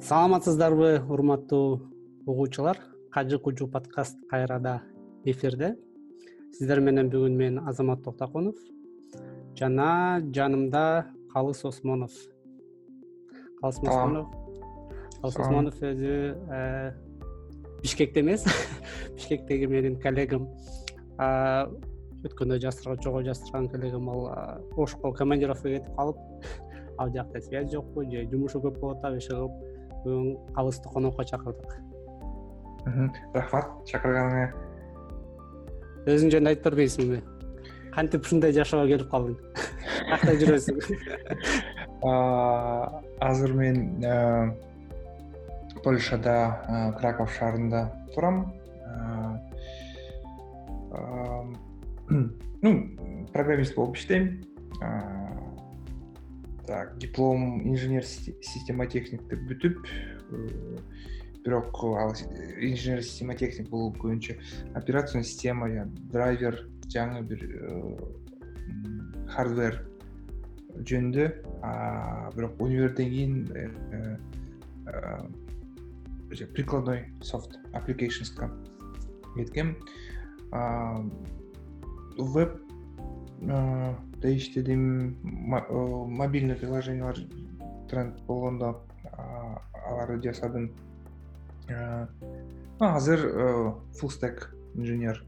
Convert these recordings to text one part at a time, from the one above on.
саламатсыздарбы урматтуу угуучулар. Кажы кужу подкаст кайрада эфирде. Сиздер менен бүгүн мен азамат токтокунов жана жанымда калыс осмонов. Калыс осмонов. Калыс осмонов өзү э, бишкекте эмес. Бишкектеги менин коллегам. Өткөндө чогуу жаштырган коллегам ал ошко командировка кетип калып ал жакта связь жокпу же жумушу көп болуп атабы иши кылып бүгүн калысты конокко чакырдык. Рахмат чакырганыңа. Өзүң жөнүндө айтып бербейсиңби. Кантип ушундай жашоого келип калдың? Каякта жүрөсүң. Азыр мен польшада краков шаарында турам. Ну программист болуп иштейм так диплом инженер система техникти бүтүп э, бирок ал инженер система техник бул көбүнчө операционный система драйвер жаңы бир хардвер жөнүндө. Бирок универден кийин э, прикладной софт applicationска кеткем. Веб иштедим мобильный приложениялар тренд болгондо аларды жасадым. Азыр full stack инженер.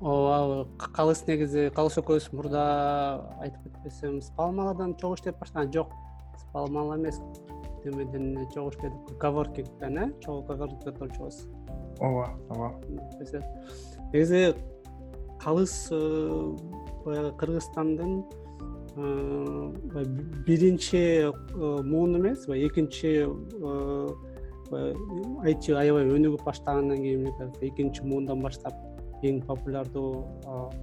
Ооба калыс негизи калыс экөөбүз мурда айтып кетпесем спалмаладан чогуу иштеп баштаган жок. Спалмала эмес немеден чогуу иштедик коворкингден э чогуу коворкингде отурчубуз ооба ооба негизи калыс э, баягы кыргызстандын э, биринчи э, муун эмес экинчи айти аябай өнүгүп баштагандан кийин мне кажется экинчи муундан баштап эң популярдуу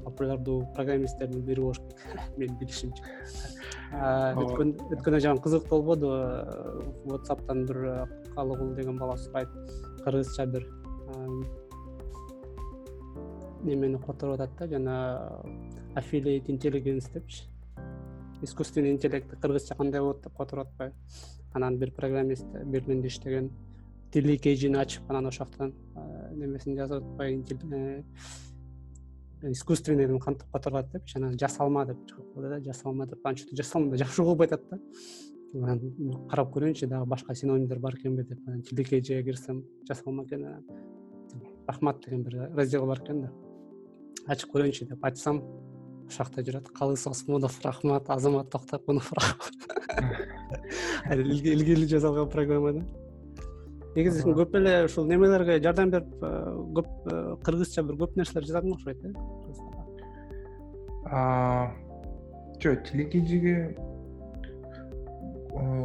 популярдуу программисттердин бири болуш керек. Менин билишимче өткөндө жагы кызык болбодубу whatsappтан бир калыгул деген бала сурайт. Кыргызча бир немени которуп атат да жана affiliate intelligence депчи. Искусственный интеллектти кыргызча кандай болот деп которуп атпайбы? Анан бир программист берлинде иштеген тили кейжини ачып анан ошол жактан немесин жазып атпайбы? Э, искусственныйдин кантип которулат депчи? Анан жасалма деп чыгып калды да жасалма деп. Анан че то жасалма жакшы угулбай атат да. Анан карап көрөйүнчү дагы башка синонимдер бар экенби деп анан тиликейжиге кирсем жасалма экен анан. Рахмат деген бир раздел бар экен да ачып көрөйүнчү деп ачсам ошол жакта жүрөт. Калыс осмонов рахмат азамат токтокунов илгери эле жасалган программа да. Негизи көп эле ушул немелерге жардам берип э, көп э, кыргызча бир көп нерселер жазасың окшойт э? Жок тилекейжиге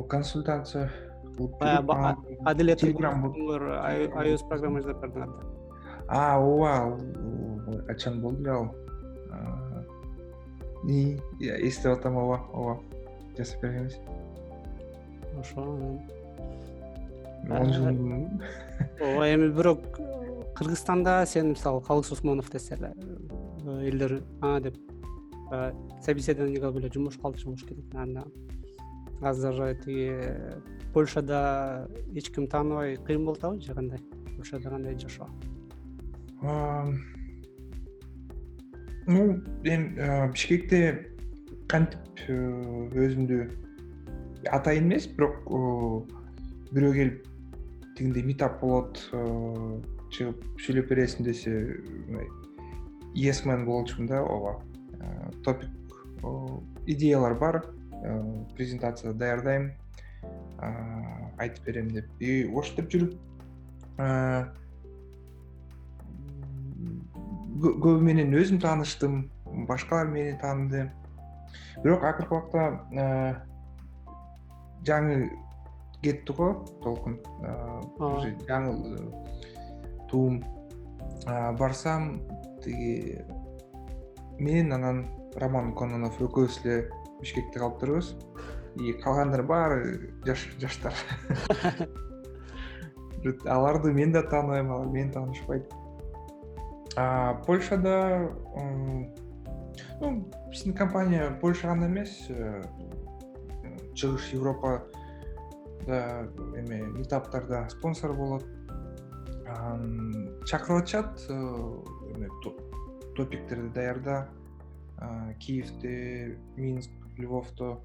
консультация кылып баягы адилет ios программа жасап бердиңер да ооба качан болду эле ал эстеп атам ооба ооба жасап бергенбиз. Ошо он жыл ооба эми бирок кыргызстанда сен мисалы калыс осмонов десе эле элдер а деп собеседование кылып эле жумушка алчу болуш керек анда азыр тиги польшада эч ким тааныбай кыйын болуп атабы же кандай? Польшада кандай жашоо ну эми бишкекте кантип э, өзүмдү атайын эмес бирок бирөө келип тигиндей митап болот э, чыгып сүйлөп бересиң десе есмен болчумун да ооба. Э, топик идеялар бар. Презентация даярдайм. Айтып берем деп. И ошентип жүрүп көбү менен өзүм тааныштым башкалар мени тааныды бирок акыркы убакта э, жаңы кетти го толкун. Э, жаңы э, туум. Барсам тиги мен анан роман кононов экөөбүз эле бишкекте калып турбуз и калгандар баары жаштар. Аларды мен да тааныбайм алар мени таанышпайт польшада ну биздин компания польша гана эмес э, чыгыш европада эме метаптарда спонсор болот. Чакырып атышат эме топиктерди даярда. Киевде минск львовдо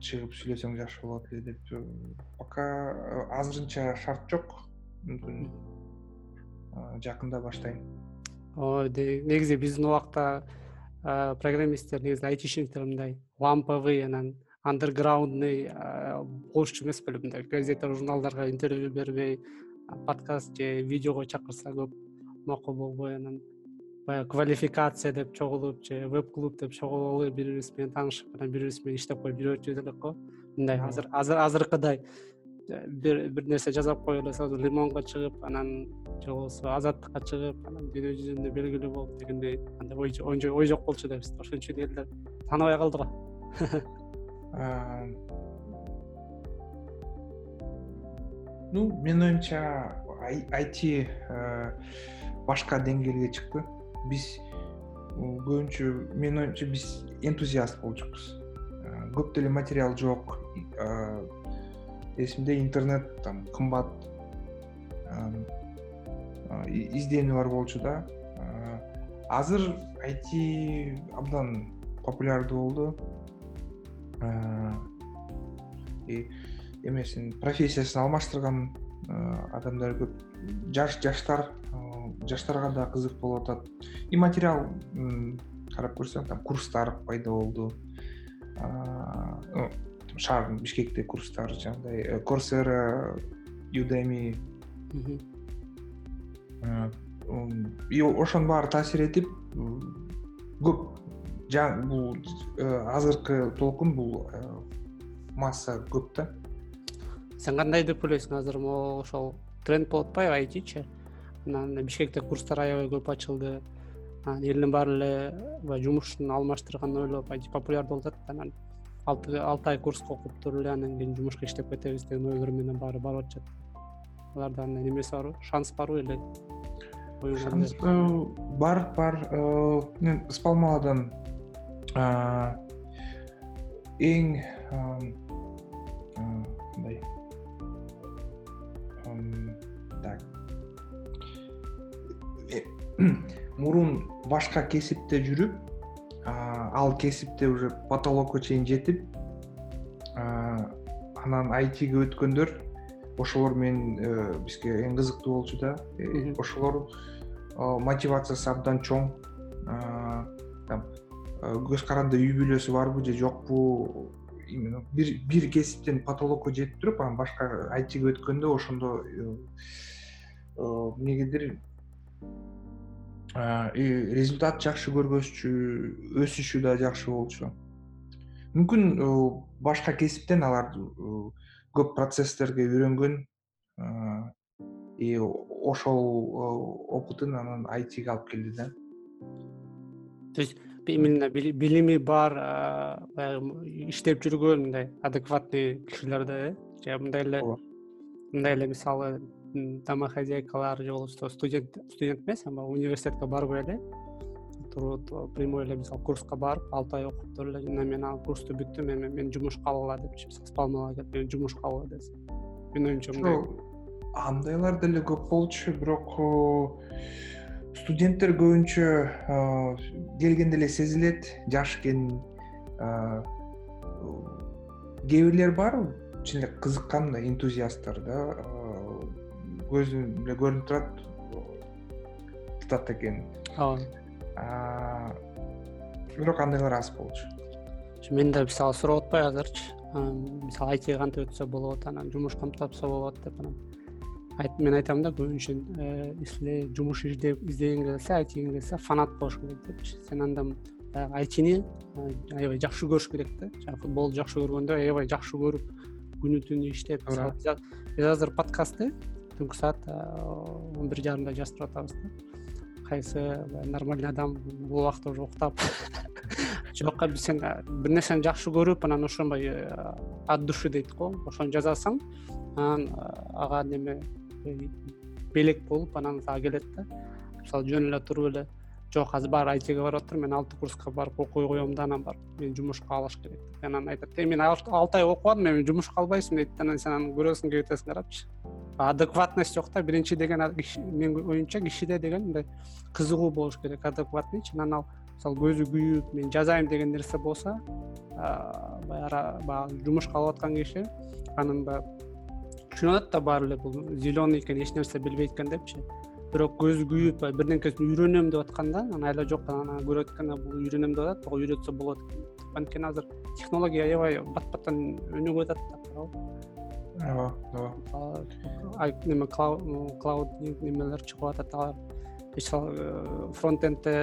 чыгып сүйлөсөң жакшы болот эле деп пока азырынча шарт жок. Мүмкүн жакында баштайм. Ой негизи биздин убакта программисттер негизи айтишниктер мындай ламповый анан андерграундный болушчу эмес беле мындай газета журналдарга интервью бербей подкаст же видеого чакырса көп макул болбой анан баягы квалификация деп чогулуп же веб клуб деп чогулуп бири бирибиз менен таанышып анан бири бирибиз менен иштеп коюп жүрчүбүз элек го. Мындай азыр азыркыдай бир нерсе жасап коюп эле сразу лимонго чыгып анан же болбосо азаттыкка чыгып анан дүйнө жүзүндө белгилүү болуп дегендей андай ой жок болчу да бизде ошон үчүн элдер тааныбай калды го ну менин оюмча айти башка деңгээлге чыкты. Биз көбүнчө менин оюмча биз энтузиаст болчубуз көп деле материал жок эсимде интернет там кымбат изденүү бар болчу да. Азыр айти абдан популярдуу болду. Эмесин профессиясын алмаштырган адамдар көп. Жаш жаштар жаштарга да кызык болуп атат. И материал карап көрсөң там курстар пайда болду шаардын бишкекте курстар жанагындай корсера юdemy и ошонун баары таасир этип көп бул азыркы толкун бул масса көп да. Сен кандай деп ойлойсуң? Азыр могу ошол тренд болуп атпайбы айтичи? Анан бишкекте курстар аябай көп ачылды. Анан элдин баары эле баягы жумушун алмаштырганды ойлоп айти популярдуу болуп атат анан алты ай курска окуп туруп эле анан кийин жумушка иштеп кетебиз деген ойлор менен баары барып атышат. Аларда андай немеси барбы шанс барбы или шанс э, бар бар э, мен спалмаладан эң мындай. Так. Э, мурун башка кесипте жүрүп ал кесипте уже потолокко чейин жетип анан айтиге өткөндөр ошолор менен э, бизге эң кызыктуу болчу да. Э, ошолор мотивациясы абдан чоң. Там көз каранды үй бүлөсү барбы же жокпу именно бир бир кесиптен потолокко жетип туруп анан башка айтиге өткөндө ошондо э, эмнегедир результат жакшы көргөзчү өсүшү да жакшы болчу. Мүмкүн башка кесиптен алар көп процесстерге үйрөнгөн и ошол опытын анан айтиге алып келди да. То есть именно билими бар баягы иштеп жүргөн мындай адекватный кишилер да э? Же мындай эле мындай эле мисалы домохозяйкалар же болбосо студент студент эмес а университетке барбай эле туруп прямой эле мисалы курска барып алты ай окуп туруп эле жана мен ал курсту бүттүм эми мен жумуш кабыл депчи мисалы спалмага келип мени жумуш кабыл десе менин оюмча мындай. Андайлар деле көп болчу бирок студенттер көбүнчө келгенде эле сезилет жаш экен кээ бирлер бар чын эле кызыккан мындай энтузиасттар да көзүм эле көрүнүп турат. Тутат экен. Ооба бирок андайлар аз болчу. Мен да мисалы сурап атпайбы азырчы. Мисалы айтиге кантип өтсө болот анан жумуш кантип тапса болот деп анан мен айтам да көбүнчө если жумуш издегиң келсе айтиге келсе фанат болуш керек депчи. Сен анда баягы айтини аябай жакшы көрүш керек да. Жанагы футболду жакшы көргөндөй аябай жакшы көрүп күнү түнү иштеп биз азыр подкастты түнкү саат он бир жарымда жаздырып атабыз да. Кайсы нормальный адам бул убакта уже уктап. Жок сен бир нерсени жакшы көрүп анан ошондой от души дейт го. Ошону жазасың анан ага неме белек болуп анан сага келет да. Мисалы жөн эле туруп эле жок азыр баары айтиге барып атыр мен алты курска барып окуй коем да анан барып мени жумушка алыш керек деп. Анан айтат э мен алты ай окуп алдым эми жумушка албайсыңбы дейт анан сен анан көрөсүң келип атасың карапчы адекватность жок да. Биринчи деген менин оюмча кишиде деген мындай кызыгуу болуш керек адекватныйчы анан ал мисалы көзү күйүп мен жазайын деген нерсе болсо баягы жумушка алып аткан киши анын баягы түшүнүп атат да баары эле бул зеленый экен эч нерсе билбейт экен депчи. Бирок көзү күйүп баягы бирдеңкесин үйрөнөм деп атканда анан айла жок анан көрүп атканда бул үйрөнөм деп атат буга үйрөтсө болот экен. Анткени азыр технология аябай бат баттан өнүгүп атат да туурабы ооба ооба. Неме клауд немелер чыгып атат. Алар мисалы э, фронтендте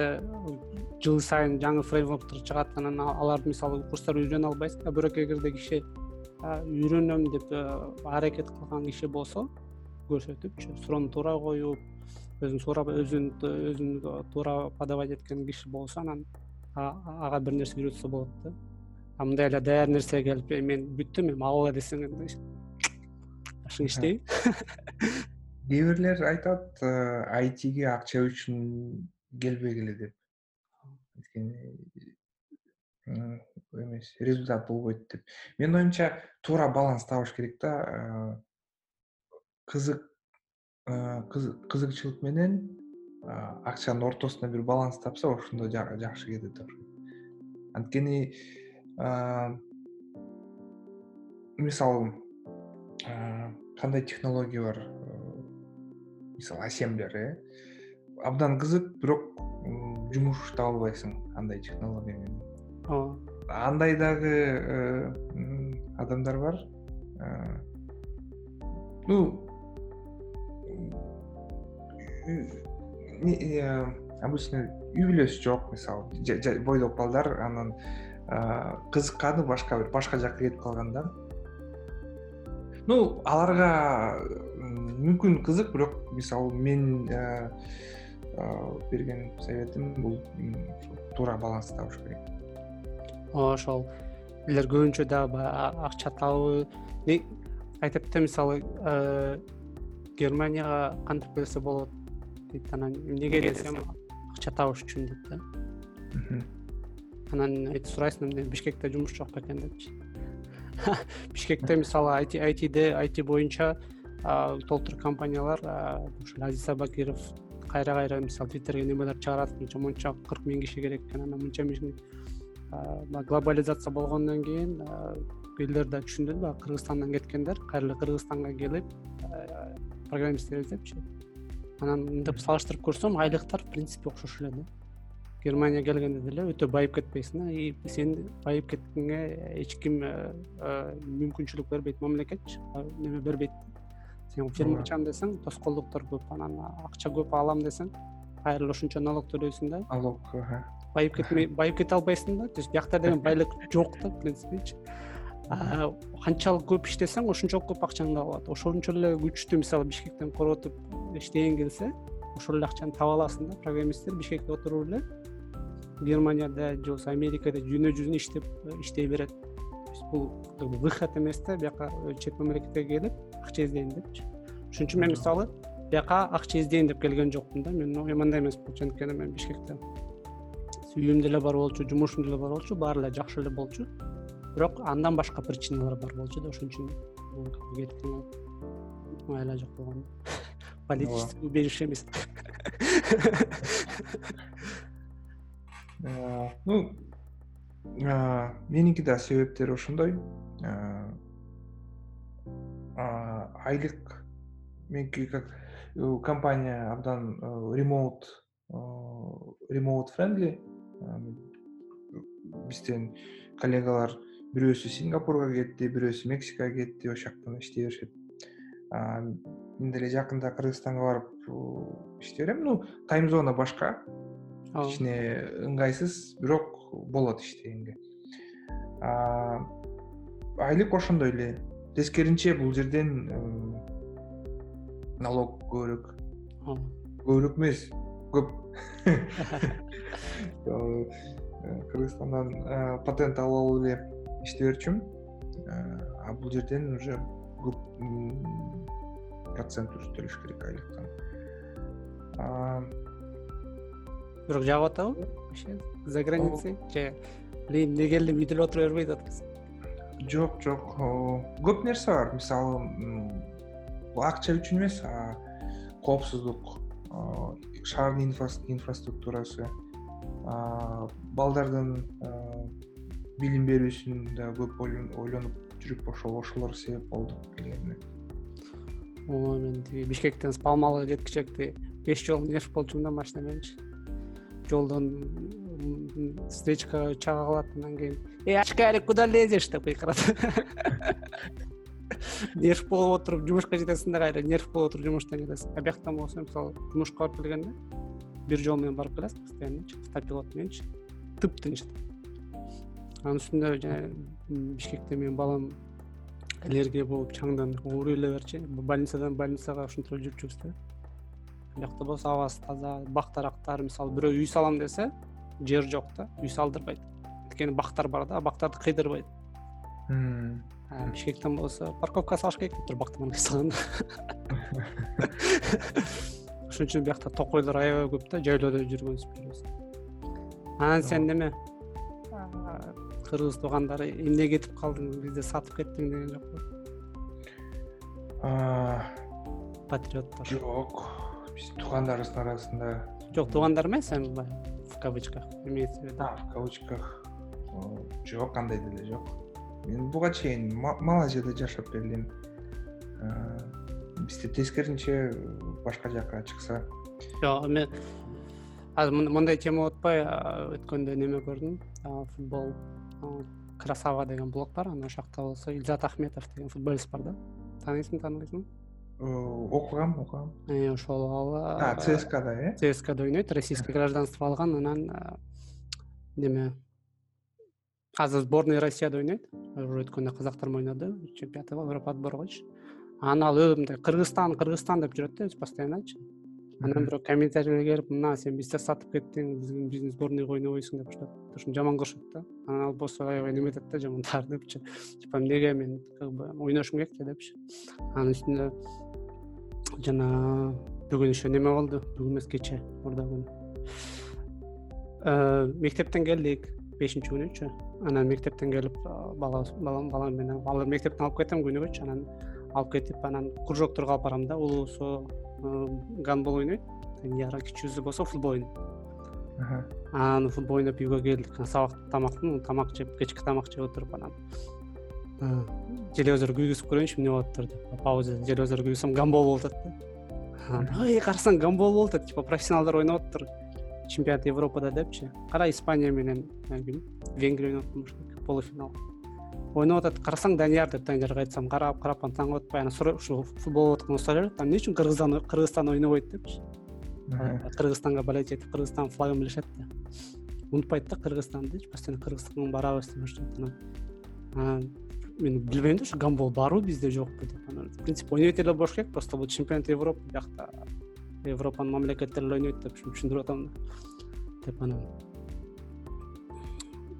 жыл сайын жаңы фреймворктор чыгат анан аларды мисалы курстар үйрөнө албайсың да бирок эгерде киши үйрөнөм деп э, аракет кылган киши болсо көрсөтүпчү суроону туура коюп өзүн сурап өзүн өзүн туура подавать эткен киши болсо анан ага бир нерсе үйрөтсө болот да. А мындай эле даяр нерсе келип мен бүттүм эми алгыла десең иштейби кээ бирлер айтат айтиге э, акча үчүн келбегиле деп. Анткени эмес результат болбойт деп. Менин оюмча туура баланс табыш керек да э, кызык э, кызыкчылык менен акчанын ортосуна бир баланс тапса ошондо жакшы кетет окшойт анткени мисалы кандай технология бар? Мисалы асемблер э. Абдан кызык бирок жумуш таба албайсың андай технология менен ооба андай дагы э, адамдар бар. Э, ну э, обычно үй бүлөсү жок мисалы бойдок балдар анан кызыкканы башка бир башка жака кетип калган да ну аларга мүмкүн кызык бирок мисалы мен берген советим бул туура баланс табыш керек. Ооба ошол. Элер көбүнчө дагы баягы акча табуу айтат да мисалы германияга кантип келсе болот дейт анан эмнеге десем акча табыш үчүн дейт да. Анан сурайсың эмне бишкекте жумуш жок бекен депчи бишкекте мисалы айтиде айти боюнча толтур компаниялар ушул азиз абакиров кайра кайра мисалы твиттерге немелер чыгарат мынча мынча кырк миң киши керек экен анан мынча глобализация болгондон кийин элдер да түшүндү баягы кыргызстандан кеткендер кайра эле кыргызстанга келип программисттер издепчи анан мынтип салыштырып көрсөм айлыктар в принципе окшош эле да германия келгенде деле өтө байып кетпейсиң да. И сен байып кеткениңе эч ким э, э, мүмкүнчүлүк бербейт мамлекетчи неме бербейт сен фирма ачам десең тоскоолдуктор көп анан акча көп алам десең кайра эле ошончо налог төлөйсүң да. Налог байып кетмей байып кете албайсың да. То есть биякта деген байлык жок да в принципечи канчалык көп иштесең ошончолук көп акчаң да болот ошончо эле күчтүү мисалы бишкектен коротуп иштегиң келсе ошол эле акчаны таба аласың да. Программисттер бишкекте отуруп эле германияда же болбосо америкада жөнө жүзүн иштеп иштей берет. Бул выход эмес да бияка чет мамлекетке келип акча издейм депчи. Ошон үчүн мен мисалы бияка акча издейин деп келген жокмун да. Менин оюм андай эмес болчу анткени мен бишкекте. Үйүм деле бар болчу жумушум деле бар болчу баары эле жакшы эле болчу. Бирок андан башка причиналар бар болчу да ошон үчүн кеткене ыңгайлаа жок болгон. Политический убежище эмес. Э, ну э, меники да себептери ошондой. Э, айлык меники как компания абдан ремоут ремоут френдли бизден коллегалар бирөөсү сингапурга кетти бирөөсү мексикага кетти ошол жактан иштей беришет. Мен деле жакында кыргызстанга барып иштей берем. Ну тайм зона башка кичине ыңгайсыз бирок болот иштегенге айлык ошондой эле. Тескерисинче бул жерден э, налог көбүрөөк. Көбүрөөк эмес көп. Э, кыргызстандан э, патент алып алып эле иштей берчүмүн а бул жерден уже көп процент төлөш керек айлыктан бирок жагып атабы? Вообще за границей. Же. Блин эмне келдим үйдө эле отура бербей деп атасыз жок жок. Көп нерсе бар. Мисалы бул акча үчүн эмес коопсуздук шаардын инфраструктурасы балдардын билим берүүсүн да көп ойлонуп жүрүп ошол ошолор себеп болду келгенине ооба мен тиги бишкектен спалмалга жеткичекти беш жолу нерв болчумун да машина мененчи жолдон встречкага чыга калат анан кийин эй очкарик куда лезешь деп кыйкырат. Нерв болуп отуруп жумушка жетесиң да кайра нерв болуп отуруп жумуштан кетесиң а биякта болсо мисалы жумушка барып келгенде бир жол менен барып келесиң постоянночи автопилот мененчи тыптынч анын үстүнө жана бишкекте менин балам аллергия болуп чаңдан ооруй эле берчи больницадан больницага ушинтип эле жүрүп жүрүбүз да биякта болсо абасы таза бак дарактар мисалы бирөө үй салам десе жер жок да үй салдырбайт. Анткени бактар бар да бактарды кыйдырбайт. Бишкектен болсо парковка салыш керек деп туруп бактын үй салганда. Ошон үчүн биякта токойлор аябай көп да жайлоодо жүргөнсүз анан сен неме кыргыз туугандары эмне кетип калдың бизди сатып кеттиң деген жокпу патриоттор. жок биз туугандарыбыздын арасында. Жок туугандар эмес эми мындай в кавычках имеется в виду. В кавычках. Жок андай деле жок. Мен буга чейин малайзияда жашап келдим. Бизде тескерисинче башка жака чыкса. Жок эми азыр мындай тема болуп өткөндө неме көрдүм? Футбол. Красава деген блог бар анан ошол жакта болсо илзат ахметов деген футболист бар да. Тааныйсың тааныбайсыңбы окугам окугам. Э, ошол ал цскда э? Цскда ойнойт российский гражданство алган анан неме азыр сборный россияда ойнойт. Уже өткөндө казактар менен ойноду чемпионат европа отборгочу анан ал мындай кыргызстан кыргызстан деп жүрөт да өзү постоянночи анан бирок комментарийлер келип мына сен бизди сатып кеттиң биздин сборныйга ойнобойсуң деп ушинтип жаман кылышат да. Анан ал болсо аябай неметет да жамандаар депчи типа эмнеге мен как бы ойношум керек да депчи. Анын үстүнө жана бүгүн еще неме болду? Бүгүн эмес кечээ мурда күнү э, мектептен келдик бешинчи күнүчү анан мектептен келип балабыз балам менен ал мектептен алып кетем күнүгөчү анан алып кетип анан кружокторго алып барам да улуусу гандбол ойнойт яра кичүүсү болсо футбол ойнойт анан футбол ойноп үйгө келдик. Сабак тамактын тамак жеп кечки тамак жеп отуруп анан телевизор күйгүзүп көрөйүнчү эмне болуп атыр деп. Пауза телевизор күйгүзсөм гандбол болуп атат да. Ой карасаң гандбол болуп атат типа профессионалдар ойноп атыптыр чемпионат европада депчи кара испания менен ким венгрия ойноп атпаймынбы ошо полуфинал. Ойноп атат карасаң данияр деп даниярга айтсам карап карап анан таң калып атпайбы анан ушу футбол болуп атканда сурай берет эмне үчүн кыргызстан ойнобойт депчи. Кыргызстанга болеть этип кыргызстандын флагын билишет да. Унутпайт да кыргызстандычы постоянно кыргызстанга барабыз деп ошентип анан мен билбейм да ушу гандбол барбы бизде жокпу деп анан. В принципе ойнобой эле болуш керек просто бул чемпионат европы биякта европанын мамлекеттери эле ойнойт деп түшүндүрүп атам да. Деп анан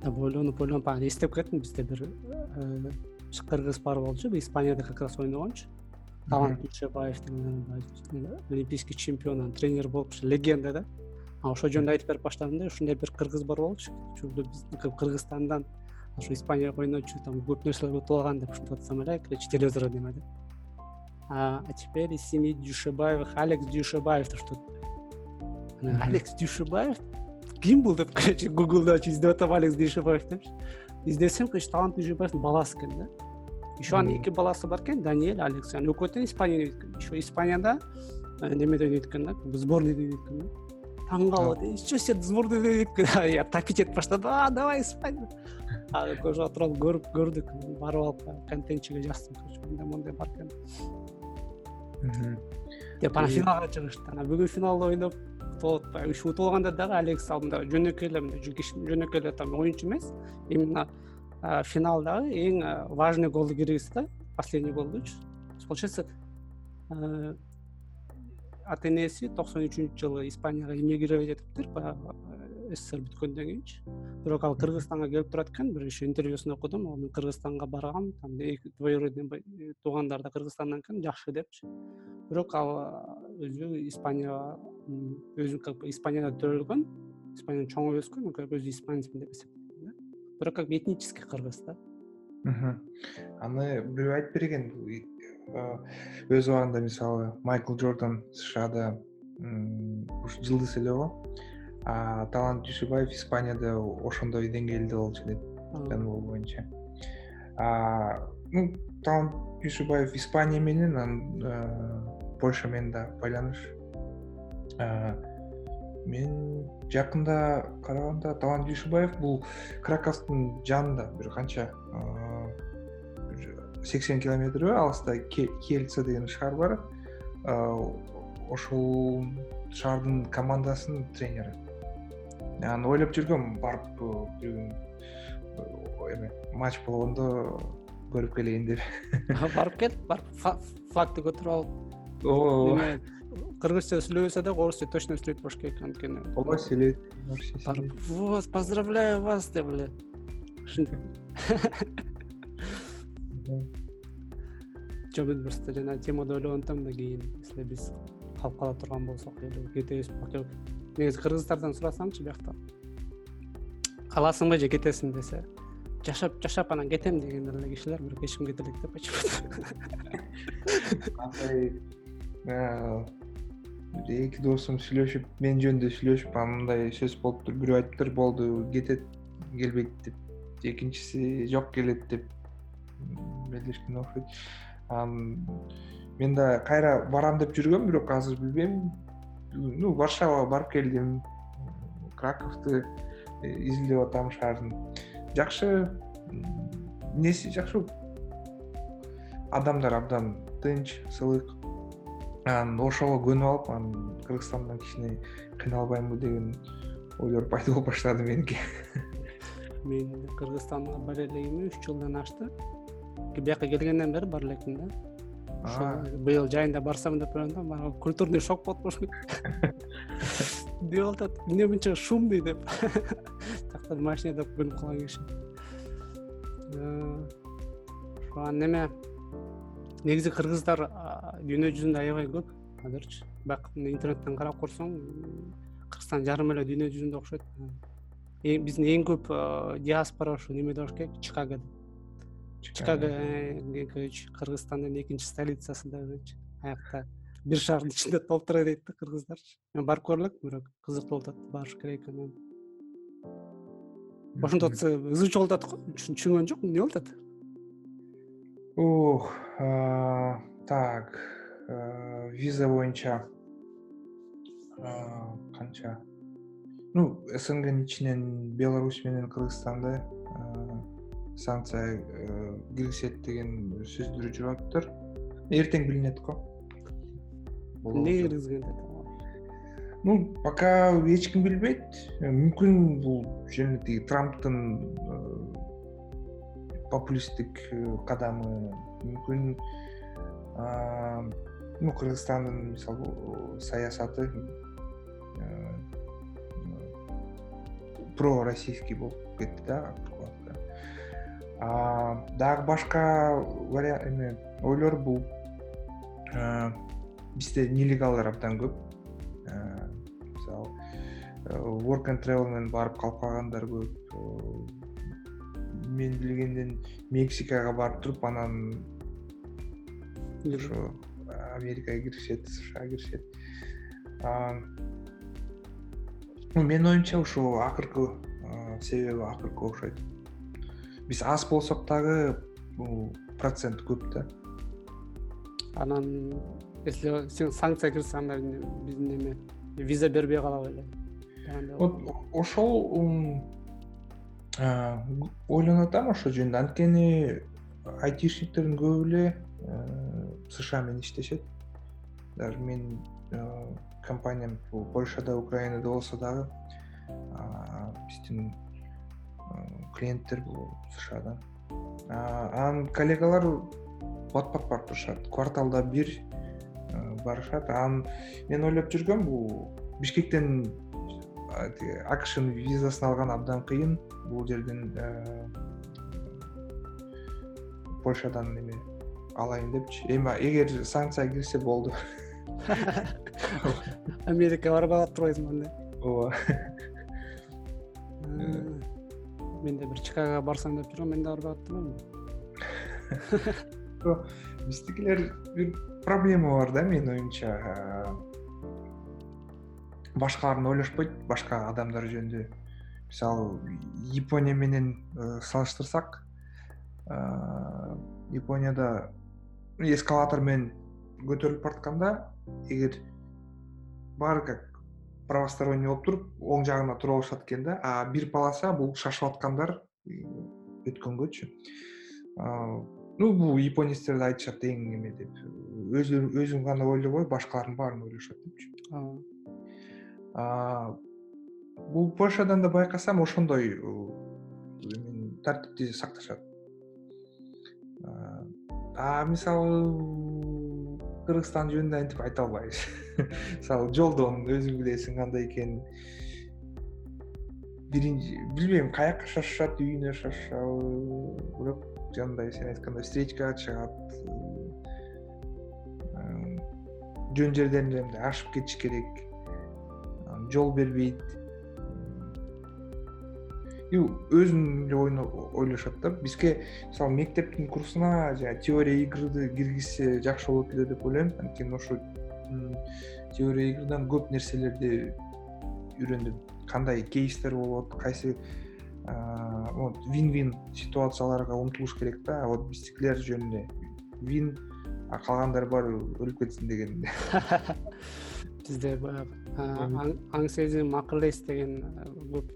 ойлонуп ойлонуп анан эстеп кеттим бизде бир э, кыргыз бар болчу. Испанияда как раз ойногончу. Талант дүйшөбаев деген олимпийский чемпион анан тренер болуп ушу легенда да. Анан ошол жөнүндө айтып берип баштадым да ушундай бир кыргыз бар болчу. Кыргызстандан ошо испанияга ойночу там көп нерселер утуп алган деп ушинтип атсам эле короче телевизордо немеде а теперь из семьи дюшебаевых алекс дюшебаев деп ушинтип алекс дюшебаев ким бул деп короче гуглда ачып издеп атам алекс дюшебаев депчи. Издесем короче талант дюшебаевдин баласы экен да. Еще анын эки баласы бар экен даниэль алекс. Анан экөө тең испанияда ойнойт экен. Еще испанияда э, немеде ойнойт экен да сборныйда ойнойт экен да. Таң калып ничего себе сборныйда ойнойт экен? Я топить этип баштадым а давай испания ошого тууралуу көрүп көрдүк. Барып алып контентчиге жаздым мындай мондай бар экен деп анан финалга чыгышты. Анан бүгүн финалда ойноп утуп атпайбы ушу утуп алганда дагы алекс ал мындай жөнөкөй эле мындай жөнөкөй эле там оюнчу эмес. Именно финалдагы эң важный голду киргизди да последний голдучу получается ата энеси токсон үчүнчү жылы испанияга эмигрировать этиптир баягы ссср бүткөндөн кийинчи бирок ал кыргызстанга келип турат экен бир еще интервьюсун окудум. Ал мен кыргызстанга баргам там двоюродный туугандар да кыргызстандан экен жакшы депчи. Бирок ал өзү испанияга өзү как бы испанияда төрөлгөн испанияда чоңоюп өскөн как өзү испанецмин деп эсептейм да. Бирок как этнический кыргыз да. Аны бирөө айтып берген өз убагында мисалы майкл джордан сшда ушу жылдыз эле го талант дүйшөбаев испанияда ошондой деңгээлде болчу дейт жаныбол боюнча ну талант дүйшөбаев испания менен анан польша менен да байланыш. Мен жакында караганда талант дүйшөбаев бул краковдун жанында бир канча сексен километрб алыста кельца деген шаар бар. Ошол шаардын командасынын тренери анан ойлоп жүргөм барып бир күн эме матч болгондо көрүп келейин деп. Барып кел барып флагты көтөрүп алып ооба кыргызча сүйлөбөсө дагы орусча точно сүйлөйт болуш керек анткени. Ооба сүйлөйт. Барып вот поздравляю вас деп эле. Ушинтип жок мен просто жанагы темада ойлогон атам да кийин если биз калып кала турган болсок кетебиз негизи кыргыздардан сурасаңчы биякта каласыңбы же кетесиңби десе жашап жашап анан кетем деген эле кишилер бирок эч ким кете элек да почему то андай эки досум сүйлөшүп мен жөнүндө сүйлөшүп анан мындай сөз болуптур бирөө айтыптыр болду кетет келбейт деп. Экинчиси жок келет деп. Белгилешкен окшойт анан мен да кайра барам деп жүргөм бирок азыр билбейм ну варшавага барып келдим. Краковду э, изилдеп атам шаардын жакшы эмнеси жакшы адамдар абдан тынч сылык. Анан ошого көнүп алып анан кыргызстандан кичине кыйналбаймынбы деген ойлор пайда болуп баштады меники. Мен кыргызстанга бара элегиме үч жылдан ашты бияка келгенден бери бара элекмин да быйыл жайында барсам деп ойлондум мага культурный шок болуп эмне болуп атат эмне мынча шумный деп. Тиякта машинада көнүп калган киши. Ошо анан эме негизи кыргыздар дүйнө жүзүндө аябай көп. Азырчы. Баягы интернеттен карап көрсөң кыргызстан жарым эле дүйнө жүзүндө окшойт. Биздин эң көп диаспора ушул немеде болуш керек чикагодо чикаго кыргызстандын экинчи столицасы дагычы аякта бир шаардын ичинде толтура дейт да кыргыздарчы. Мен барып көрө элекмин бирок кызык болуп атат барыш керек экен. Ошентип атса ызы болуп атат го түшүнгөн жокмун эмне болуп атат так виза боюнча канча? Ну снгнын ичинен беларусь менен кыргызстанды санкция киргизет деген сөздөр жүрүп атыптыр эртең билинет го. Эмне киргизген ну пока эч ким билбейт. Мүмкүн бул жөн эле тиги трамптын популисттик кадамы. Мүмкүн ну кыргызстандын мисалы саясаты про российский болуп кетти да дагы башка эме ойлор бул. Бизде нелегалдар абдан көп. Мисалы work and travel менен барып калып калгандар көп. Мен билгенден мексикага барып туруп анан ошо америкага киришет сшга киришет. Менин оюмча ушул акыркы себеби акыркы окшойт биз аз болсок дагы бул процент көп да. Анан если сен санкция кирсе анда биздин эме виза бербей калабы эле. Вот ошол ойлонуп атам ошол жөнүндө. Анткени айтишниктердин көбү эле сша менен иштешет. Даже менин компаниям бул польшада украинада болсо дагы биздин клиенттер бул сшадан анан коллегалар бат бат барып турушат. Кварталда бир барышат. Анан мен ойлоп жүргөм бул бишкектен акшнын визасын алган абдан кыйын. Бул жерден польшадан эме алайын депчи. Эми эгер санкция кирсе болду. Америкага барбай калып турбайсыңбы анда ооба мен да бир чикагого барсаң деп жүргөм мен да барбай аттырбайбы биздикилер бир проблема бар да менин оюмча. Башкаларын ойлошпойт башка адамдар жөнүндө. Мисалы япония менен э, салыштырсак японияда эскалатор менен көтөрүлүп баратканда эгер баары как правосторонний болуп туруп оң жагына тура алышат экен да. А бир полоса бул шашып аткандар өткөнгөчү. Ну бул японецтерде айтышат эң эме деп. Өзүң гана ойлобой башкалардын баарын ойлошот депчи бул польшадан да байкасам ошондой тартипти сакташат. А мисалы кыргызстан жөнүндө антип айта албайбыз. Мисалы жолдон өзүң билесиң кандай экенин. Биринчи билбейм каякка шашышат үйүнө шашышабы бирок жанагындай сен айткандай встречкага чыгат жөн жерден эле ашып кетиш керек жол бербейт өзүнүн эле ойлошот да. Бизге мисалы мектептин курсуна жанаг теория игрды киргизсе жакшы болот эле деп ойлойм. Анткени ошо теория игрдан көп нерселерди үйрөндүм. Кандай кейстер болот кайсы вин вин ситуацияларга умтулуш керек да. Вот биздикилер жөнүндө вин а калгандары баары өлүп кетсин деген бизде баягы. Аң сезим акыл эс деген көп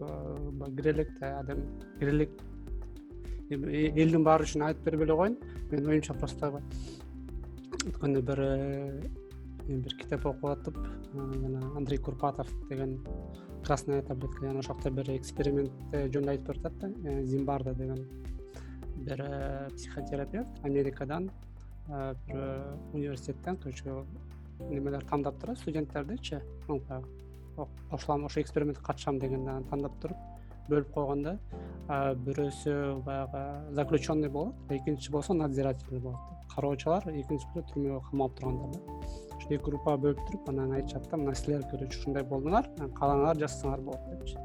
кире элек да адам кире элек элдин баары үчүн айтып бербей эле коеюн. Менин оюмча просто өткөндө бир бир китеп окуп атып жана андрей курпатов деген красная таблетка жана ошол жакта бир эксперимент жөнүндө айтып берип атат да зимбарда деген бир психотерапевт америкадан бир университеттен короче немелер турат студенттердичи? Кошулам ошол экспериментке катышам деген тандап туруп бөлүп койгондо бирөөсү баягы заключенный болот экинчиси болсо надзиратель болот. Кароочулар экинчиси түрмөгө камалып тургандар да. Ошо эки группага бөлүп туруп анан айтышат да мына силер короче ушундай болдуңар кааласаңар жасасаңар болот депчи.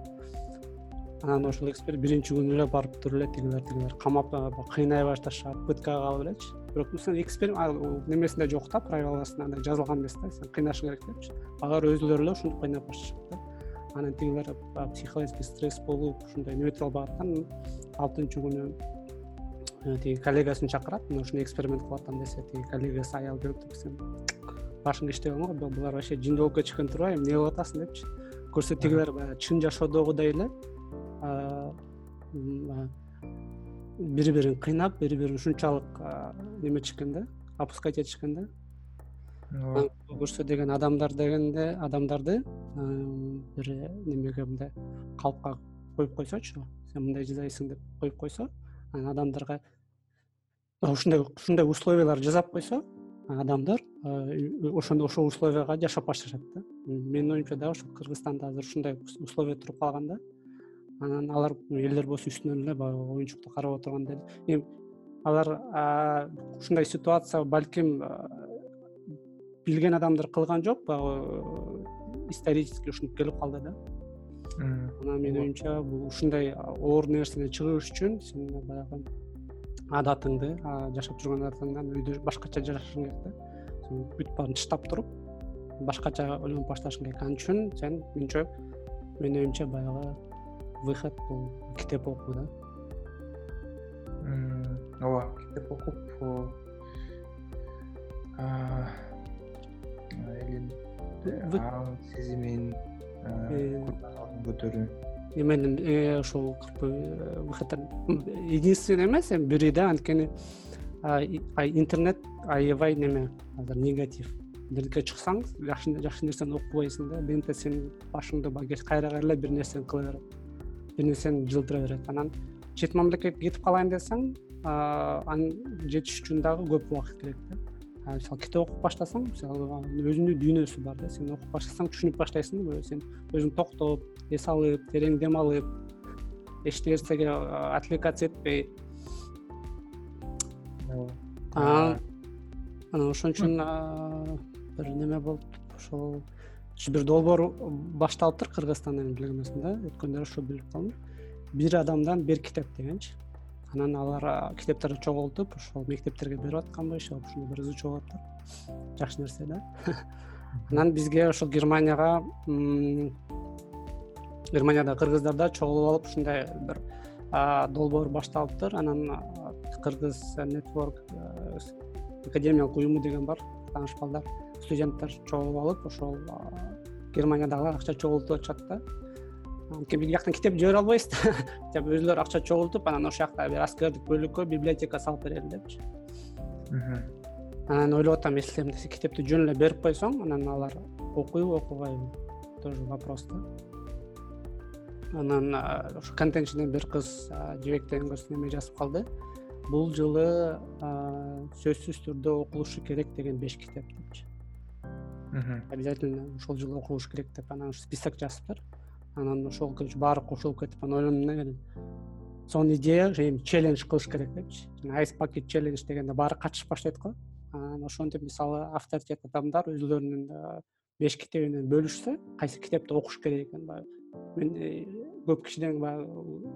Анан ошол биринчи күнү эле барып туруп эле тигилер тигилер камап кыйнай башташат пыткага алып элечи бирок эксперимент немесинде жок да правиласында андай жазылган эмес да сен кыйнашың керек депчи алар өзүлөрү эле ушинтип кыйнап башташат да. Анан тигилер психологический стресс болуп ушундай неметип албагаттан алтынчы күнү э, тиги коллегасын чакырат мына ушундай эксперимент кылып атам десе тиги коллегасы аял келип туруп сен башың иштебейм го булар вообще жин болуп кетишкен турбайбы эмне кылып атасың депчи. Көрсө тигилер баягы чын жашоодогудай эле бири бирин кыйнап бири бирин ушунчалык неметишкен да опускать этишкен да ооба көрсө деген адамдар дегенде адамдарды бир немеге мындай калпка коюп койсочу сен мындай жасайсың деп коюп койсо анан адамдарга ушундай ушундай условиялар жасап койсо адамдар ошондо ошол условияга жашап башташат да. Менин оюмча дагы ушул кыргызстанда азыр ушундай условия туруп калган да анан алар элдер болсо үстүнөн эле баягы оюнчукту карап отурганда эле эми алар ушундай ситуация балким билген адамдар кылган жок баягы исторический ушинтип келип калды да. Анан менин оюмча бул ушундай оор нерседен чыгыш үчүн сен баягы адатыңды жашап жүргөн адатыңдан үйдө башкача жашашың керек да. Сен бүтүп баарын тыштап туруп башкача ойлонуп башташың керек. Ал үчүн сен менимче менин оюмча баягы выход бул китеп окуу да? Ооба китеп окуп аң сезимин көтөрүү эменин ушул выходдор единственный эмес эми бири да анткени интернет аябай неме азыр негатив. Интернетке чыксаң жакшы нерсени окубайсың да лента сенин башыңды баягы кайра кайра эле бир нерсени кыла берет бир нерсени жылдыра берет. Анан чет мамлекетке кетип калайын десең аны жетиш үчүн дагы көп убакыт керек да. Мисалы китеп окуп баштасаң мисалы өзүнүн дүйнөсү бар да. Сен окуп баштасаң түшүнүп баштайсың сен өзүң токтоп эс алып терең дем алып эч нерсеге отвлекаться этпей. Анан ошон үчүн бир неме болуп ошол бир долбоор башталыптыр кыргызстанда мен билген эмесмин да. Өткөндөрү ошо билип калдым. Бир адамдан бир китеп дегенчи. Анан алар китептерди чогултуп ошол мектептерге берип атканбы иши кылып ушундай бир изучуу кылып атат жакшы нерсе да. Анан бизге ошол германияга германиядагы кыргыздар да чогулуп алып ушундай бир долбоор башталыптыр анан кыргыз нетворк академиялык уюму деген бар тааныш балдар студенттер чогулуп алып ошол германиядагылар акча чогултуп атышат да. Анткени биз бияктан китеп жибере албайбыз да. Өзүлөрү акча чогултуп анан ошол жакта бир аскердик бөлүккө библиотека салып берели депчи. Анан ойлоп атам если китепти жөн эле берип койсоң анан алар окуйбу окубайбы? Тоже вопрос да. Анан ошо контент бир кыз жебек деген кыз неме жазып калды. Бул жылы сөзсүз түрдө окулушу керек деген беш китеп депчи обязательно ушул жылы окулуш керек деп анан список жазыптыр. Анан ошол короче баары кошулуп кетип анан ойлондум сонун идея эми челлендж кылыш керек депчи айс пакет челлендж дегенде баары катышып баштайт го. Анан ошентип мисалы авторитет адамдар өзүлөрүнүн беш китебинен бөлүшсө кайсы китепти окуш керек экен баягы. Мен э, көп кишиден баягы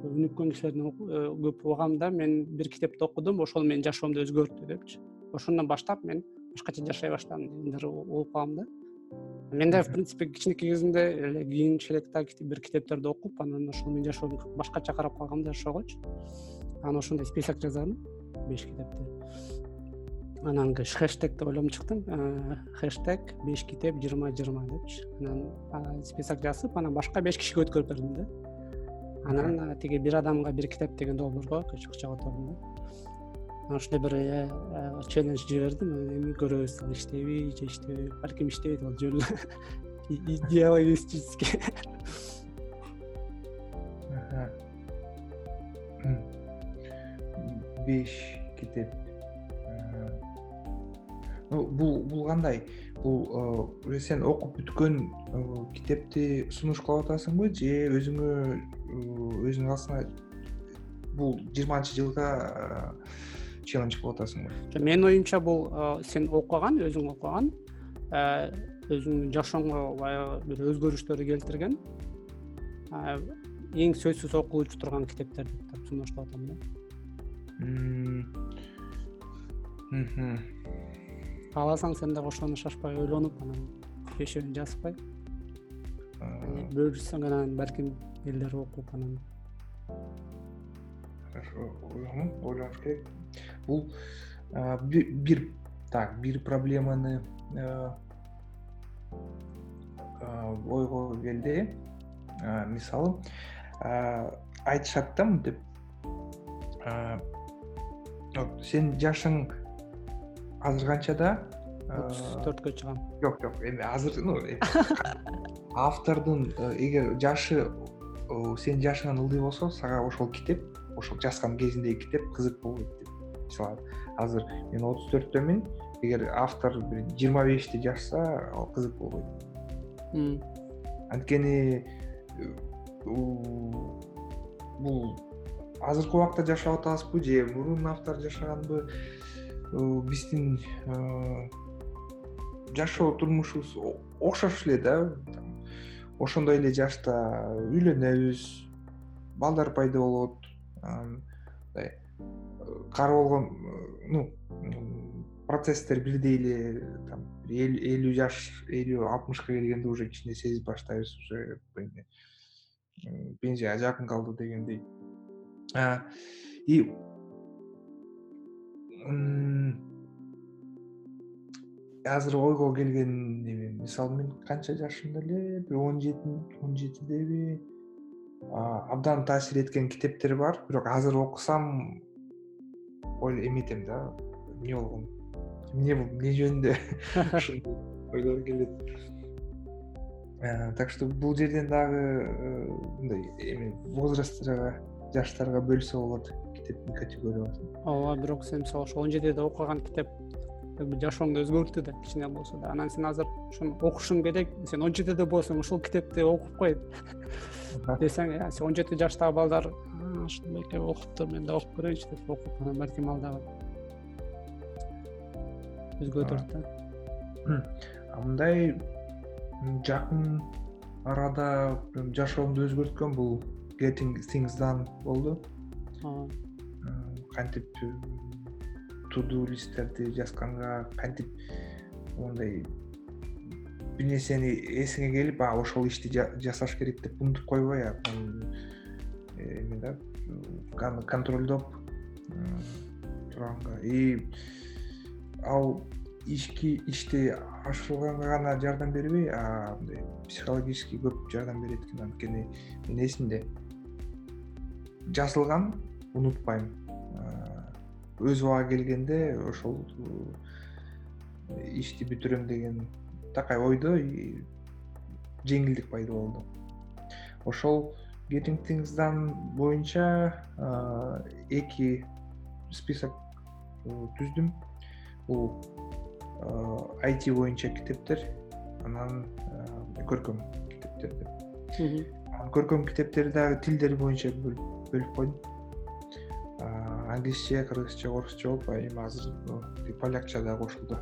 өнүккөн кишилерден э, көп угам да мен бир китепти окудум ошол менин жашоомду өзгөрттү депчи. Ошондон баштап мен башкача жашай баштадым дегендер угуп калам да. Мен да в принципе кичинекей кезимде эле кийинчерээкте бир китептерди окуп анан ошол менин жашоомду башкача карап калгам да жашоогочу анан ошондой список жазардым беш китепти. Анан хэштег деп ойлонуп чыктым. Э, хэштег беш китеп жыйырма жыйырма депчи. Анан список жазып анан башка беш кишиге өткөрүп бердим да. Анан тиги бир адамга бир китеп деген долбоорго короче акча котордум да ушундай бир э, э, челлендж жибердим. Эми көрөбүз ал иштейби же иштебейби балким иштебейт ал жөн эле идеалистический беш китеп. Бул бул кандай? Бул уже сен окуп бүткөн китепти сунуш кылып атасыңбы же өзүңө өзүңүн астыңа бул жыйырманчы жылга челлендж кылып атасыңбы жок менин оюмча бул сен окуган өзүң окуган өзүңдүн жашооңо баягы бир өзгөрүштөрдү келтирген эң сөзсүз окулчу турган китептер деп сунуштап атам да. Кааласаң сен дагы ошону шашпай ойлонуп анан бешөөнү жазбай бөлүшсөң анан балким элдер окуп анан. Хорошо ойлонуш керек бул бир так бир проблеманы ойго келди. Мисалы айтышат да мынтип сенин жашың азыр канчада отуз төрткө чыгам. жок жок эми азыр ну автордун э, эгер жашы сенин жашыңан ылдый болсо сага ошол китеп ошол жазган кезиндеги китеп кызык болбойт мисалы азыр мен отуз төрттөмүн эгер автор бир жыйырма бешти жазса ал кызык болбойт. Анткени э, бул азыркы убакта жашап атабызбы же мурун автор жашаганбы? Биздин жашоо турмушубуз окшош эле да. Ошондой эле жашта үйлөнөбүз балдар пайда болот. Мындай кары болгон ну процесстер бирдей эле там элүү жаш элүү алтымышка келгенде уже кичине сезип баштайбыз уже пенсияга жакын калды дегендей. И азыр ойго келген неме мисалы мен канча жашымда эле бир он жети он жетидеби абдан таасир эткен китептер бар. Бирок азыр окусам эметем да. Эмне болгон? Эмне эмне жөнүндө ушундай ойлор келет. Так что бул жерден дагы э, мындай эме возрастырга жаштарга бөлсө болот китептин категорияларын ооба бирок сен мисалы ошо он жетиде окуган китеп жашооңду өзгөрттү да кичине болсо да. Анан сен азыр ошону окушуң керек сен он жетиде болсоң ушул китепти окуп кой. Десең э сен он жети жаштагы балдар ушундай китеп окуптур мен да окуп көрөйүнчү деп окуп анан балким ал дагы өзгөртөт да мындай жакын арада жашоомду өзгөрткөн бул getting things done болду. Кантип туду листтерди жазганга кантип мондай бир нерсени эсиңе келип а ошол ишти жасаш керек деп унутуп койбой эме да аны контролдоп турганга и ал ишки ишти ашырганга гана жардам бербей а мындай психологический көп жардам берет экен анткени менин эсимде жазылган унутпайм өз убагы келгенде ошол ишти бүтүрөм деген такай ойдо жеңилдик пайда болду. Ошол getting things done боюнча эки список түздүм. Бул it боюнча китептер анан көркөм китептер деп. Көркөм китептерди дагы тилдер боюнча бөлүп койдум англисче кыргызча орусча болуп эми азыр полякча да кошулду.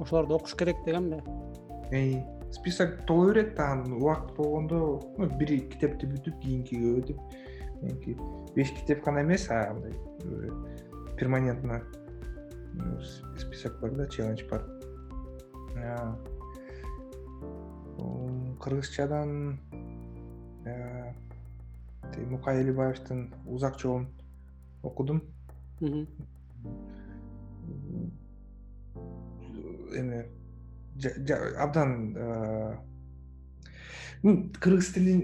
Ошолорду окуш керек дегенби? список толо берет анан убакыт болгондо бир китепти бүтүп кийинкиге өтүп меники беш китеп гана эмес а мындай перманентно список бар да челлендж бар. Кыргызчадан мукай элибаевдин узак жолун окудум. Эме абдан кыргыз тилин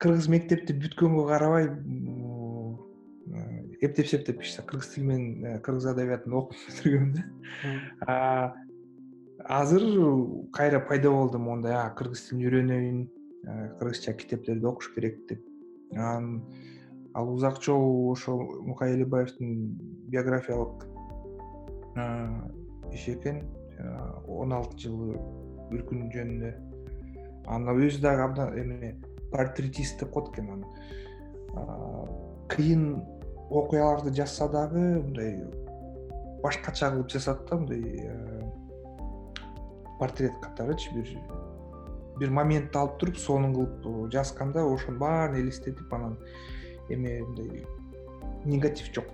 кыргыз мектепти бүткөнгө карабай эптеп септеп кыргыз тили менен кыргыз адабиятын окуп бүтүргөм да. Азыр кайра пайда болду мондай кыргыз тилин үйрөнөйүн кыргызча китептерди окуш керек деп. Анан ал узак жол ошол мукай элибаевдин биографиялык иши экен он алты жылы үркүн жөнүндө анан өзү дагы абдан эме портретист деп коет экен аны. Кыйын окуяларды жазса дагы мындай башкача кылып жазат да мындай портрет катарычы бир бир моментти алып туруп сонун кылып жазганда ошонун баарын элестетип анан эме мындай негатив жок.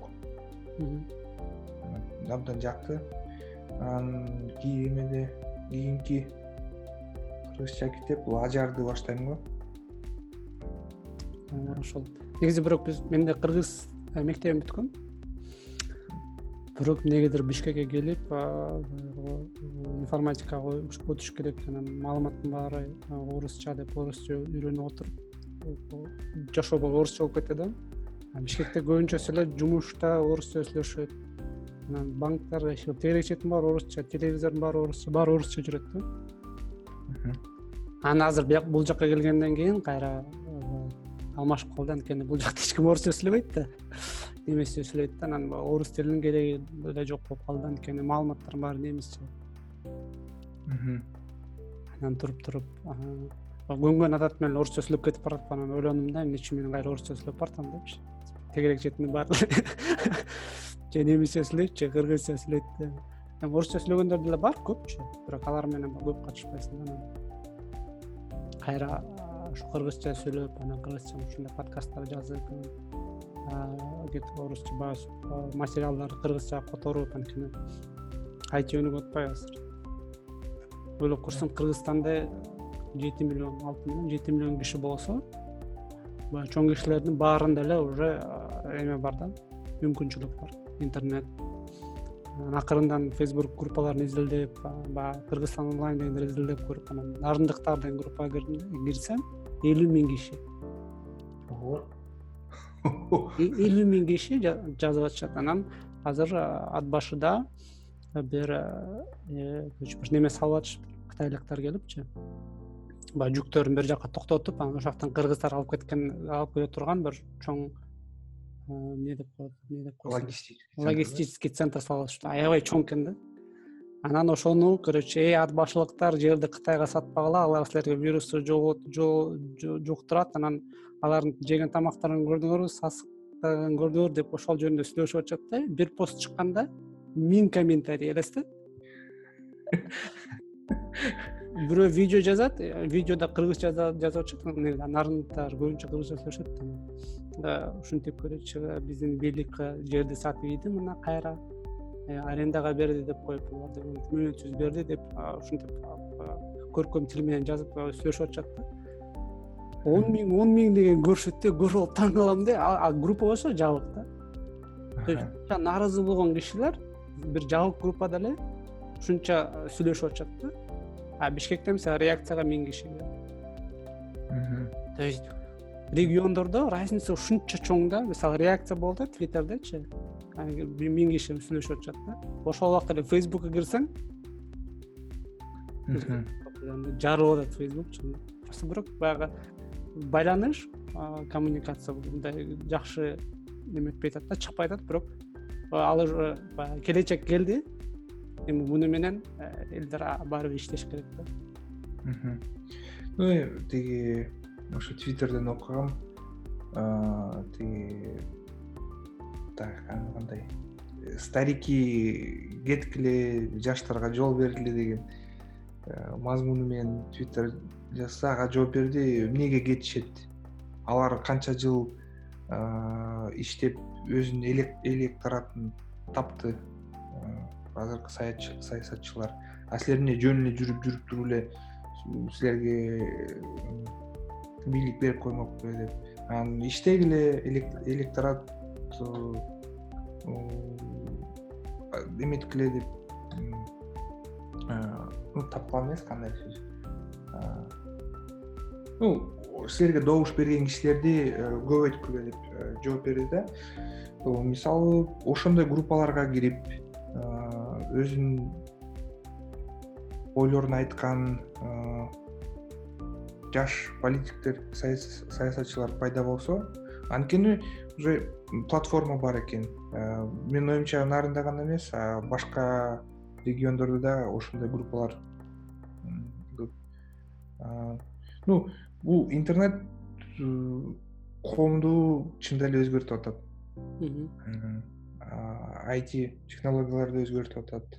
Абдан жакты. Анан эмеде кийинки кыргызча китеп бул ажарды баштайм го. Ошол. Негизи бирок биз мен да кыргыз э, мектебин бүткөм бирок эмнегедир бишкекке келип информатикага өтүш керек анан маалыматтын баары орусча деп орусча үйрөнүп отуруп жашоо орусча болуп кетти да? Бишкекте көбүнчөсү эле жумушта орусча сүйлөшөт. Анан банктарда иштеп тегерек четин баары орусча телевизордун баары орусча баары орусча жүрөт да? Анан азыр бул жака келгенден кийин кайра алмашып калды. Анткени бул жакта эч ким орусча сүйлөбөйт да немисче сүйлөйт да анан орус тилинин кереги эле жок болуп калды анткени маалыматтардын баары немисче анан туруп туруп көнгөн адат менен орусча сүйлөп кетип баратып анан ойлондум да эмне үчүн мен кайра орусча сүйлөп баратам депчи. Тегерек четиндин баары. Же немисче сүйлөйт же кыргызча сүйлөйт да. Эми орусча сүйлөгөндөр деле бар көпчү бирок алар менен көп катышпайсың да анан. Кайра ушу кыргызча сүйлөп анан кыргызча ушундай подкасттар жазып орусча баягы материалдарды кыргызчага которуп анткени айти өнүгүп атпайбы азыр. Ойлоп көрсөң кыргызстанда жети миллион алты миллион жети миллион киши болсо баягы чоң кишилердин баарында эле уже эме бар да мүмкүнчүлүк бар. Интернет акырындан фейсбук группаларын изилдеп баягы кыргызстан онлайн дегендерди изилдеп көрүп анан дарындыктар деген группага кирдим да кирсем элүү миң киши элүү миң киши жазып атышат анан азыр ат башыда бир э, бир неме салып атышыптыр кытайлыктар келипчи. Баягы жүктөрүн бир жака токтотуп анан ошол жактан кыргыздар алып кеткен алып келе турган бир чоң эмне деп коет эмне деп коет? Логистический центр салып атышыптыр аябай чоң экен да. Анан ошону короче эй ат башылыктар жерди кытайга сатпагыла алар силерге вирусту жуктурат анан алардын жеген тамактарын көрдүңөрбү сасыктыгын көрдүңөр деп ошол жөнүндө сүйлөшүп атышат да бир пост чыкканда миң комментарий элестет. Бирөө видео жазат э, видеодо кыргызча жазып атышат нарындыктар көбүнчө кыргызча сүйлөшөт ушинтип короче биздин бийлик жерди сатып ийди мына кайра э, арендага берди деп коюп мөөнөтсүз берди деп ушинтип көркөм тил менен жазып сүйлөшүп атышат да он миң он миң деген көрүшөт да көрүп алып таң калам да группа болсо жабык да нааразы болгон кишилер бир жабык группада эле ушунча сүйлөшүп атышат да. А бишкекте мисалы реакцияга миң киши то есть региондордо разница ушунча чоң да. Мисалы реакция болот да твиттердечи миң киши сүйлөшүп атышат да. Ошол убакта эле фейсбукка кирсең жарылып атат фейсбукчу просто бирок баягы байланыш коммуникация мындай жакшы неме этпей атат да чыкпай атат бирок ал уже баягы келечек келди эми муну менен элдер баары бир иштеш керек да. Ну тиги ошо твиттерден окугам тиги так аны кандай старики кеткиле жаштарга жол бергиле деген э, мазмуну менен твиттер жазса ага жооп берди эмнеге кетишет? Алар канча жыл иштеп өзүнүн электоратын тапты? Азыркы саясатчылар. А силер эмне жөн эле жүрүп жүрүп туруп эле силерге бийлик берип коймокпу деп. Анан иштегиле электорат эметкиле деп тапкан эмес кандай сөз ну силерге добуш берген кишилерди э, көбөйткүлө деп э, жооп берди да. Мисалы ошондой группаларга кирип өзүнүн ойлорун айткан жаш политиктер саясатчылар пайда болсо анткени уже платформа бар экен. Менин оюмча нарында гана эмес башка региондордо да ошондой группалар ну бул интернет коомду чындап эле өзгөртүп атат. Айти технологияларды өзгөртүп атат.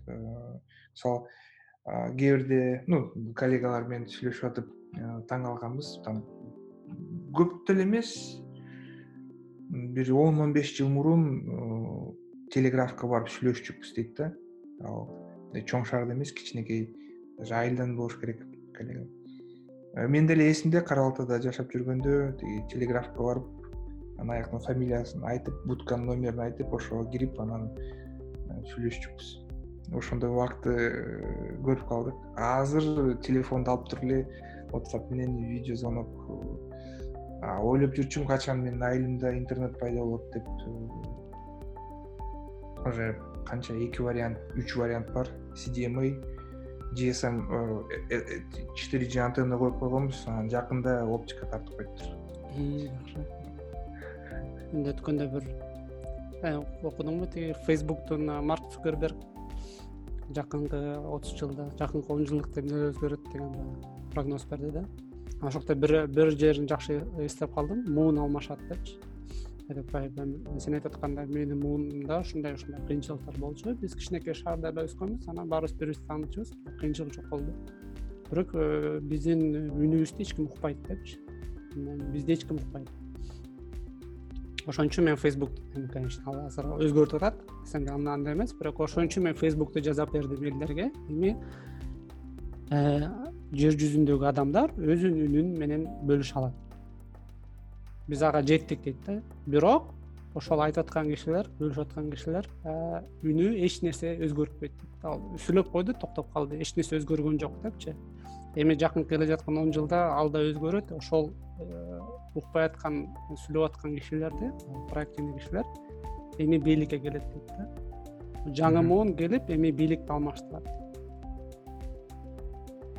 Мисалы кээ бирде ну коллегалар менен сүйлөшүп атып таң калганбыз там көп деле эмес. Бир он он беш жыл мурун телеграфка барып сүйлөшчүкпүз дейт да. Ал чоң шаарда эмес кичинекей даже айылдан болуш керек коллега мен деле эсимде кара балтада жашап жүргөндө тиги телеграфка барып анан аяктын фамилиясын айтып будканын номерин айтып ошого кирип анан э, сүйлөшчүкпүз. Ошондой убакытты э, көрүп калдык. Азыр телефонду алып туруп эле whatsapp менен видео звонок ойлоп жүрчүмүн качан менин айылымда интернет пайда болот деп уже канча эки вариант үч вариант бар. Cdma gsm э, четыре g антенна коюп койгонбуз анан жакында оптика тартып коюптур. Мен өткөндө бир э, окудуңбу тиги фейсбуктун марк цукерберг жакынкы отуз жылда жакынкы он жылдыкта эмнелер өзгөрөт деген прогноз берди да. Ошол жакта бир бир жерин жакшы эстеп калдым. Муун алмашат депчи сен айтып аткандай менин муунумда ушундай ушундай кыйынчылыктар болчу биз кичинекей шаарда өскөнбүз анан баарыбыз бири бирибизди таанычубыз кыйынчылык жок болду. Бирок э, биздин үнүбүздү эч ким укпайт депчи. Бизди эч ким укпайт. Ошон үчүн мен фейсбук конечно ал азыр өзгөртүп атат. Эсенге андай эмес бирок ошон үчүн мен фейсбукту жасап бердим элдерге. Эми э, жер жүзүндөгү адамдар өзүнүн үнүн менен бөлүшө алат биз ага жеттик дейт да. Бирок ошол айтып аткан кишилер бөлүшүп аткан кишилер э, үнү эч нерсе өзгөртпөйт ал сүйлөп койду токтоп калды. Эч нерсе өзгөргөн жок депчи. Эми жакынкы келе жаткан он жылда ал да өзгөрөт. Ошол э, укпай аткан сүйлөп аткан кишилерди проактивный кишилер эми бийликке келет дейт да. Жаңы муун келип эми бийликти алмаштырат.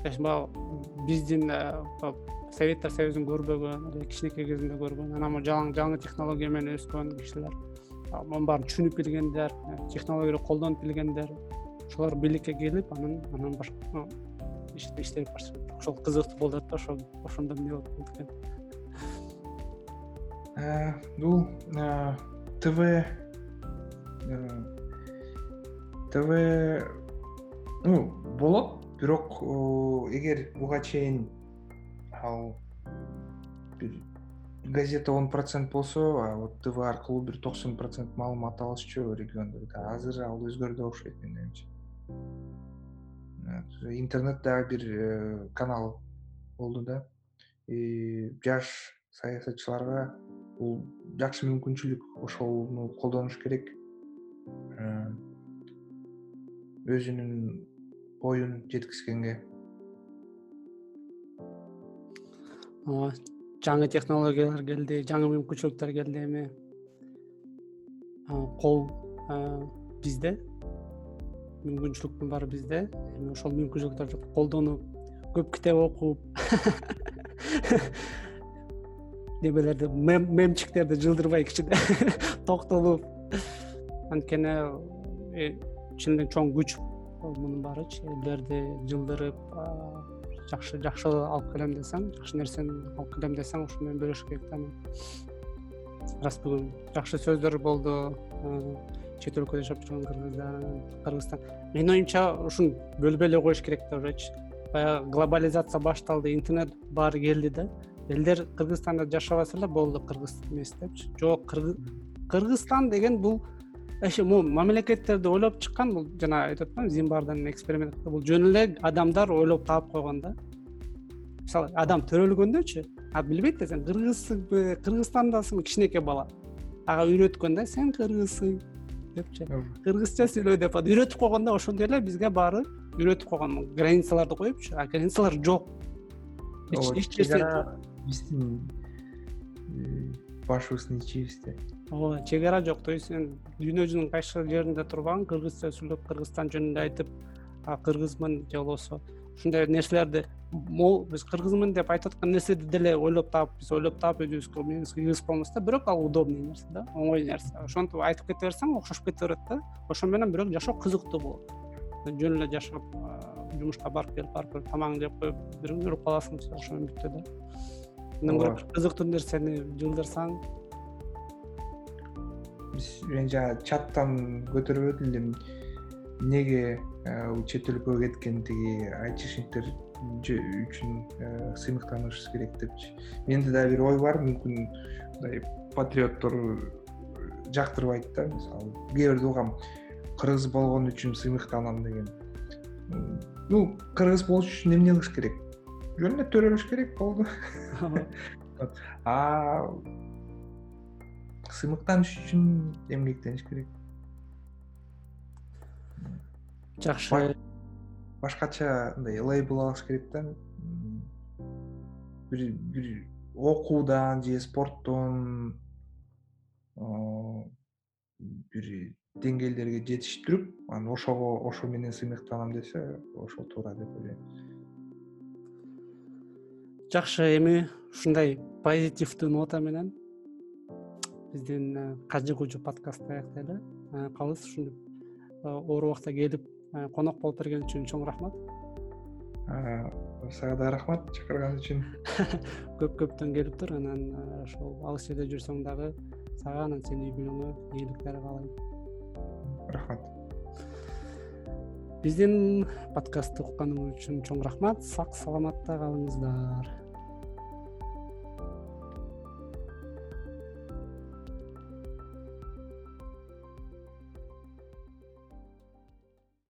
Баягы биздин э, советтер союзун көрбөгөн кичинекей кезинде көргөн анан жаңы технология менен өскөн кишилер. Мунун баарын түшүнүп билгендер э, технологияны колдонуп билгендер ошолор бийликке келип анан анан башка иштеп башташат ошол кызыктуу болуп атат да ошол ошондо эмне калат экен. Э, бул э, тв тв ну болот. Бирок эгер буга чейин ал бир газета он процент болсо а вот тв аркылуу бир токсон процент маалымат алышчу региондордо. Азыр ал өзгөрдү окшойт менин оюмча. Интернет дагы бир э, канал болду да. Жаш саясатчыларга бул жакшы мүмкүнчүлүк ошону колдонуш керек. Э, өзүнүн оюн жеткизгенге жаңы технологиялар келди жаңы мүмкүнчүлүктөр келди эми. Кол бизде. Мүмкүнчүлүктүн баары бизде. Эми ошол мүмкүнчүлүктөрдү колдонуп көп китеп окуп немелерди мемчиктерди жылдырбай кичине токтолуп. Анткени э, чын чоң күч мунун баарычы элдерди жылдырып жакшы жакшы алып келем десең жакшы нерсени алып келем десең ошо менен бөлүшүш керек да анан рас бүгүн жакшы сөздөр болду. Чет өлкөдө жашап жүргөн кыргыздар кыргызстан. Менин оюмча ушуну бөлбөй эле коюш керек да уужечи баягы глобализация башталды интернет баары келди да. Элдер кыргызстанда жашабаса эле болду кыргыз эмес депчи. Жок кыргызстан деген бул вообще могу мамлекеттерди ойлоп чыккан бул жана айтып атпаймынбы зимбардан эксперимент бул жөн эле адамдар ойлоп таап койгон да. Мисалы адам төрөлгөндөчү а билбейт да сен кыргызсыңбы кыргызстандасыңбы кичинекей бала. Ага үйрөткөн да сен кыргызсың депчи. Кыргызча сүйлө деп атып үйрөтүп койгон да ошондой эле бизге баары үйрөтүп койгон. Границаларды коюпчу а границалар жок. Эч нерсе биздин э, башыбыздын ичибизде ооба чек ара жок. То есть сен дүйнө жүзүнүн кайсы жеринде турган кыргызча сүйлөп кыргызстан жөнүндө айтып кыргызмын же болбосо. Ушундай нерселерди могу биз кыргызмын деп айтып аткан нерседи деле ойлоп таап биз ойлоп таап өзүбүзгө миыбызга кыйгызып коебуз да бирок ал удобный нерсе да оңой нерсе. Ошентип айтып кете берсең окшошуп кете берет да. Ошо менен бирок жашоо кызыктуу болот. Жөн эле жашап жумушка барып келип барып келип тамагыңды жеп коюп бир күн өлүп каласың ошо менен бүттү да. Мындан көрө кызыктуу нерсени жылдырсаң мен жана чаттан көтөрбөдүм элем эмнеге чет өлкөгө кеткен тиги айтишниктер үчүн сыймыктанышыбыз керек депчи менде дагы бир ой бар мүмкүн мындай патриоттор жактырбайт да мисалы кээ бирде угам кыргыз болгон үчүн сыймыктанам деген. Ну кыргыз болуш үчүн эмне кылыш керек? Жөн эле төрөлүш керек болду сыймыктаныш үчүн эмгектениш керек. Жакшы. Башкача мындай лейбл алыш керек да. Бир бир окуудан же спорттон бир деңгээлдерге жетиштирип анан ошого ошо менен сыймыктанам десе ошол туура деп ойлойм. Жакшы эми ушундай позитивдүү нота менен биздин э, кажы кужу подкастты аяктайлы э, калыңыз ушинтип э, оор убакта келип конок болуп берген үчүн чоң рахмат. Сага дагы рахмат чакырган үчүн. Көп көптөн келип тур. Анан ошол алыс жерде жүрсөң дагы сага анан сенин үй бүлөңө ийгиликтер каалайм рахмат. Биздин подкастты укканыңыз үчүн чоң рахмат. Сак саламатта калыңыздар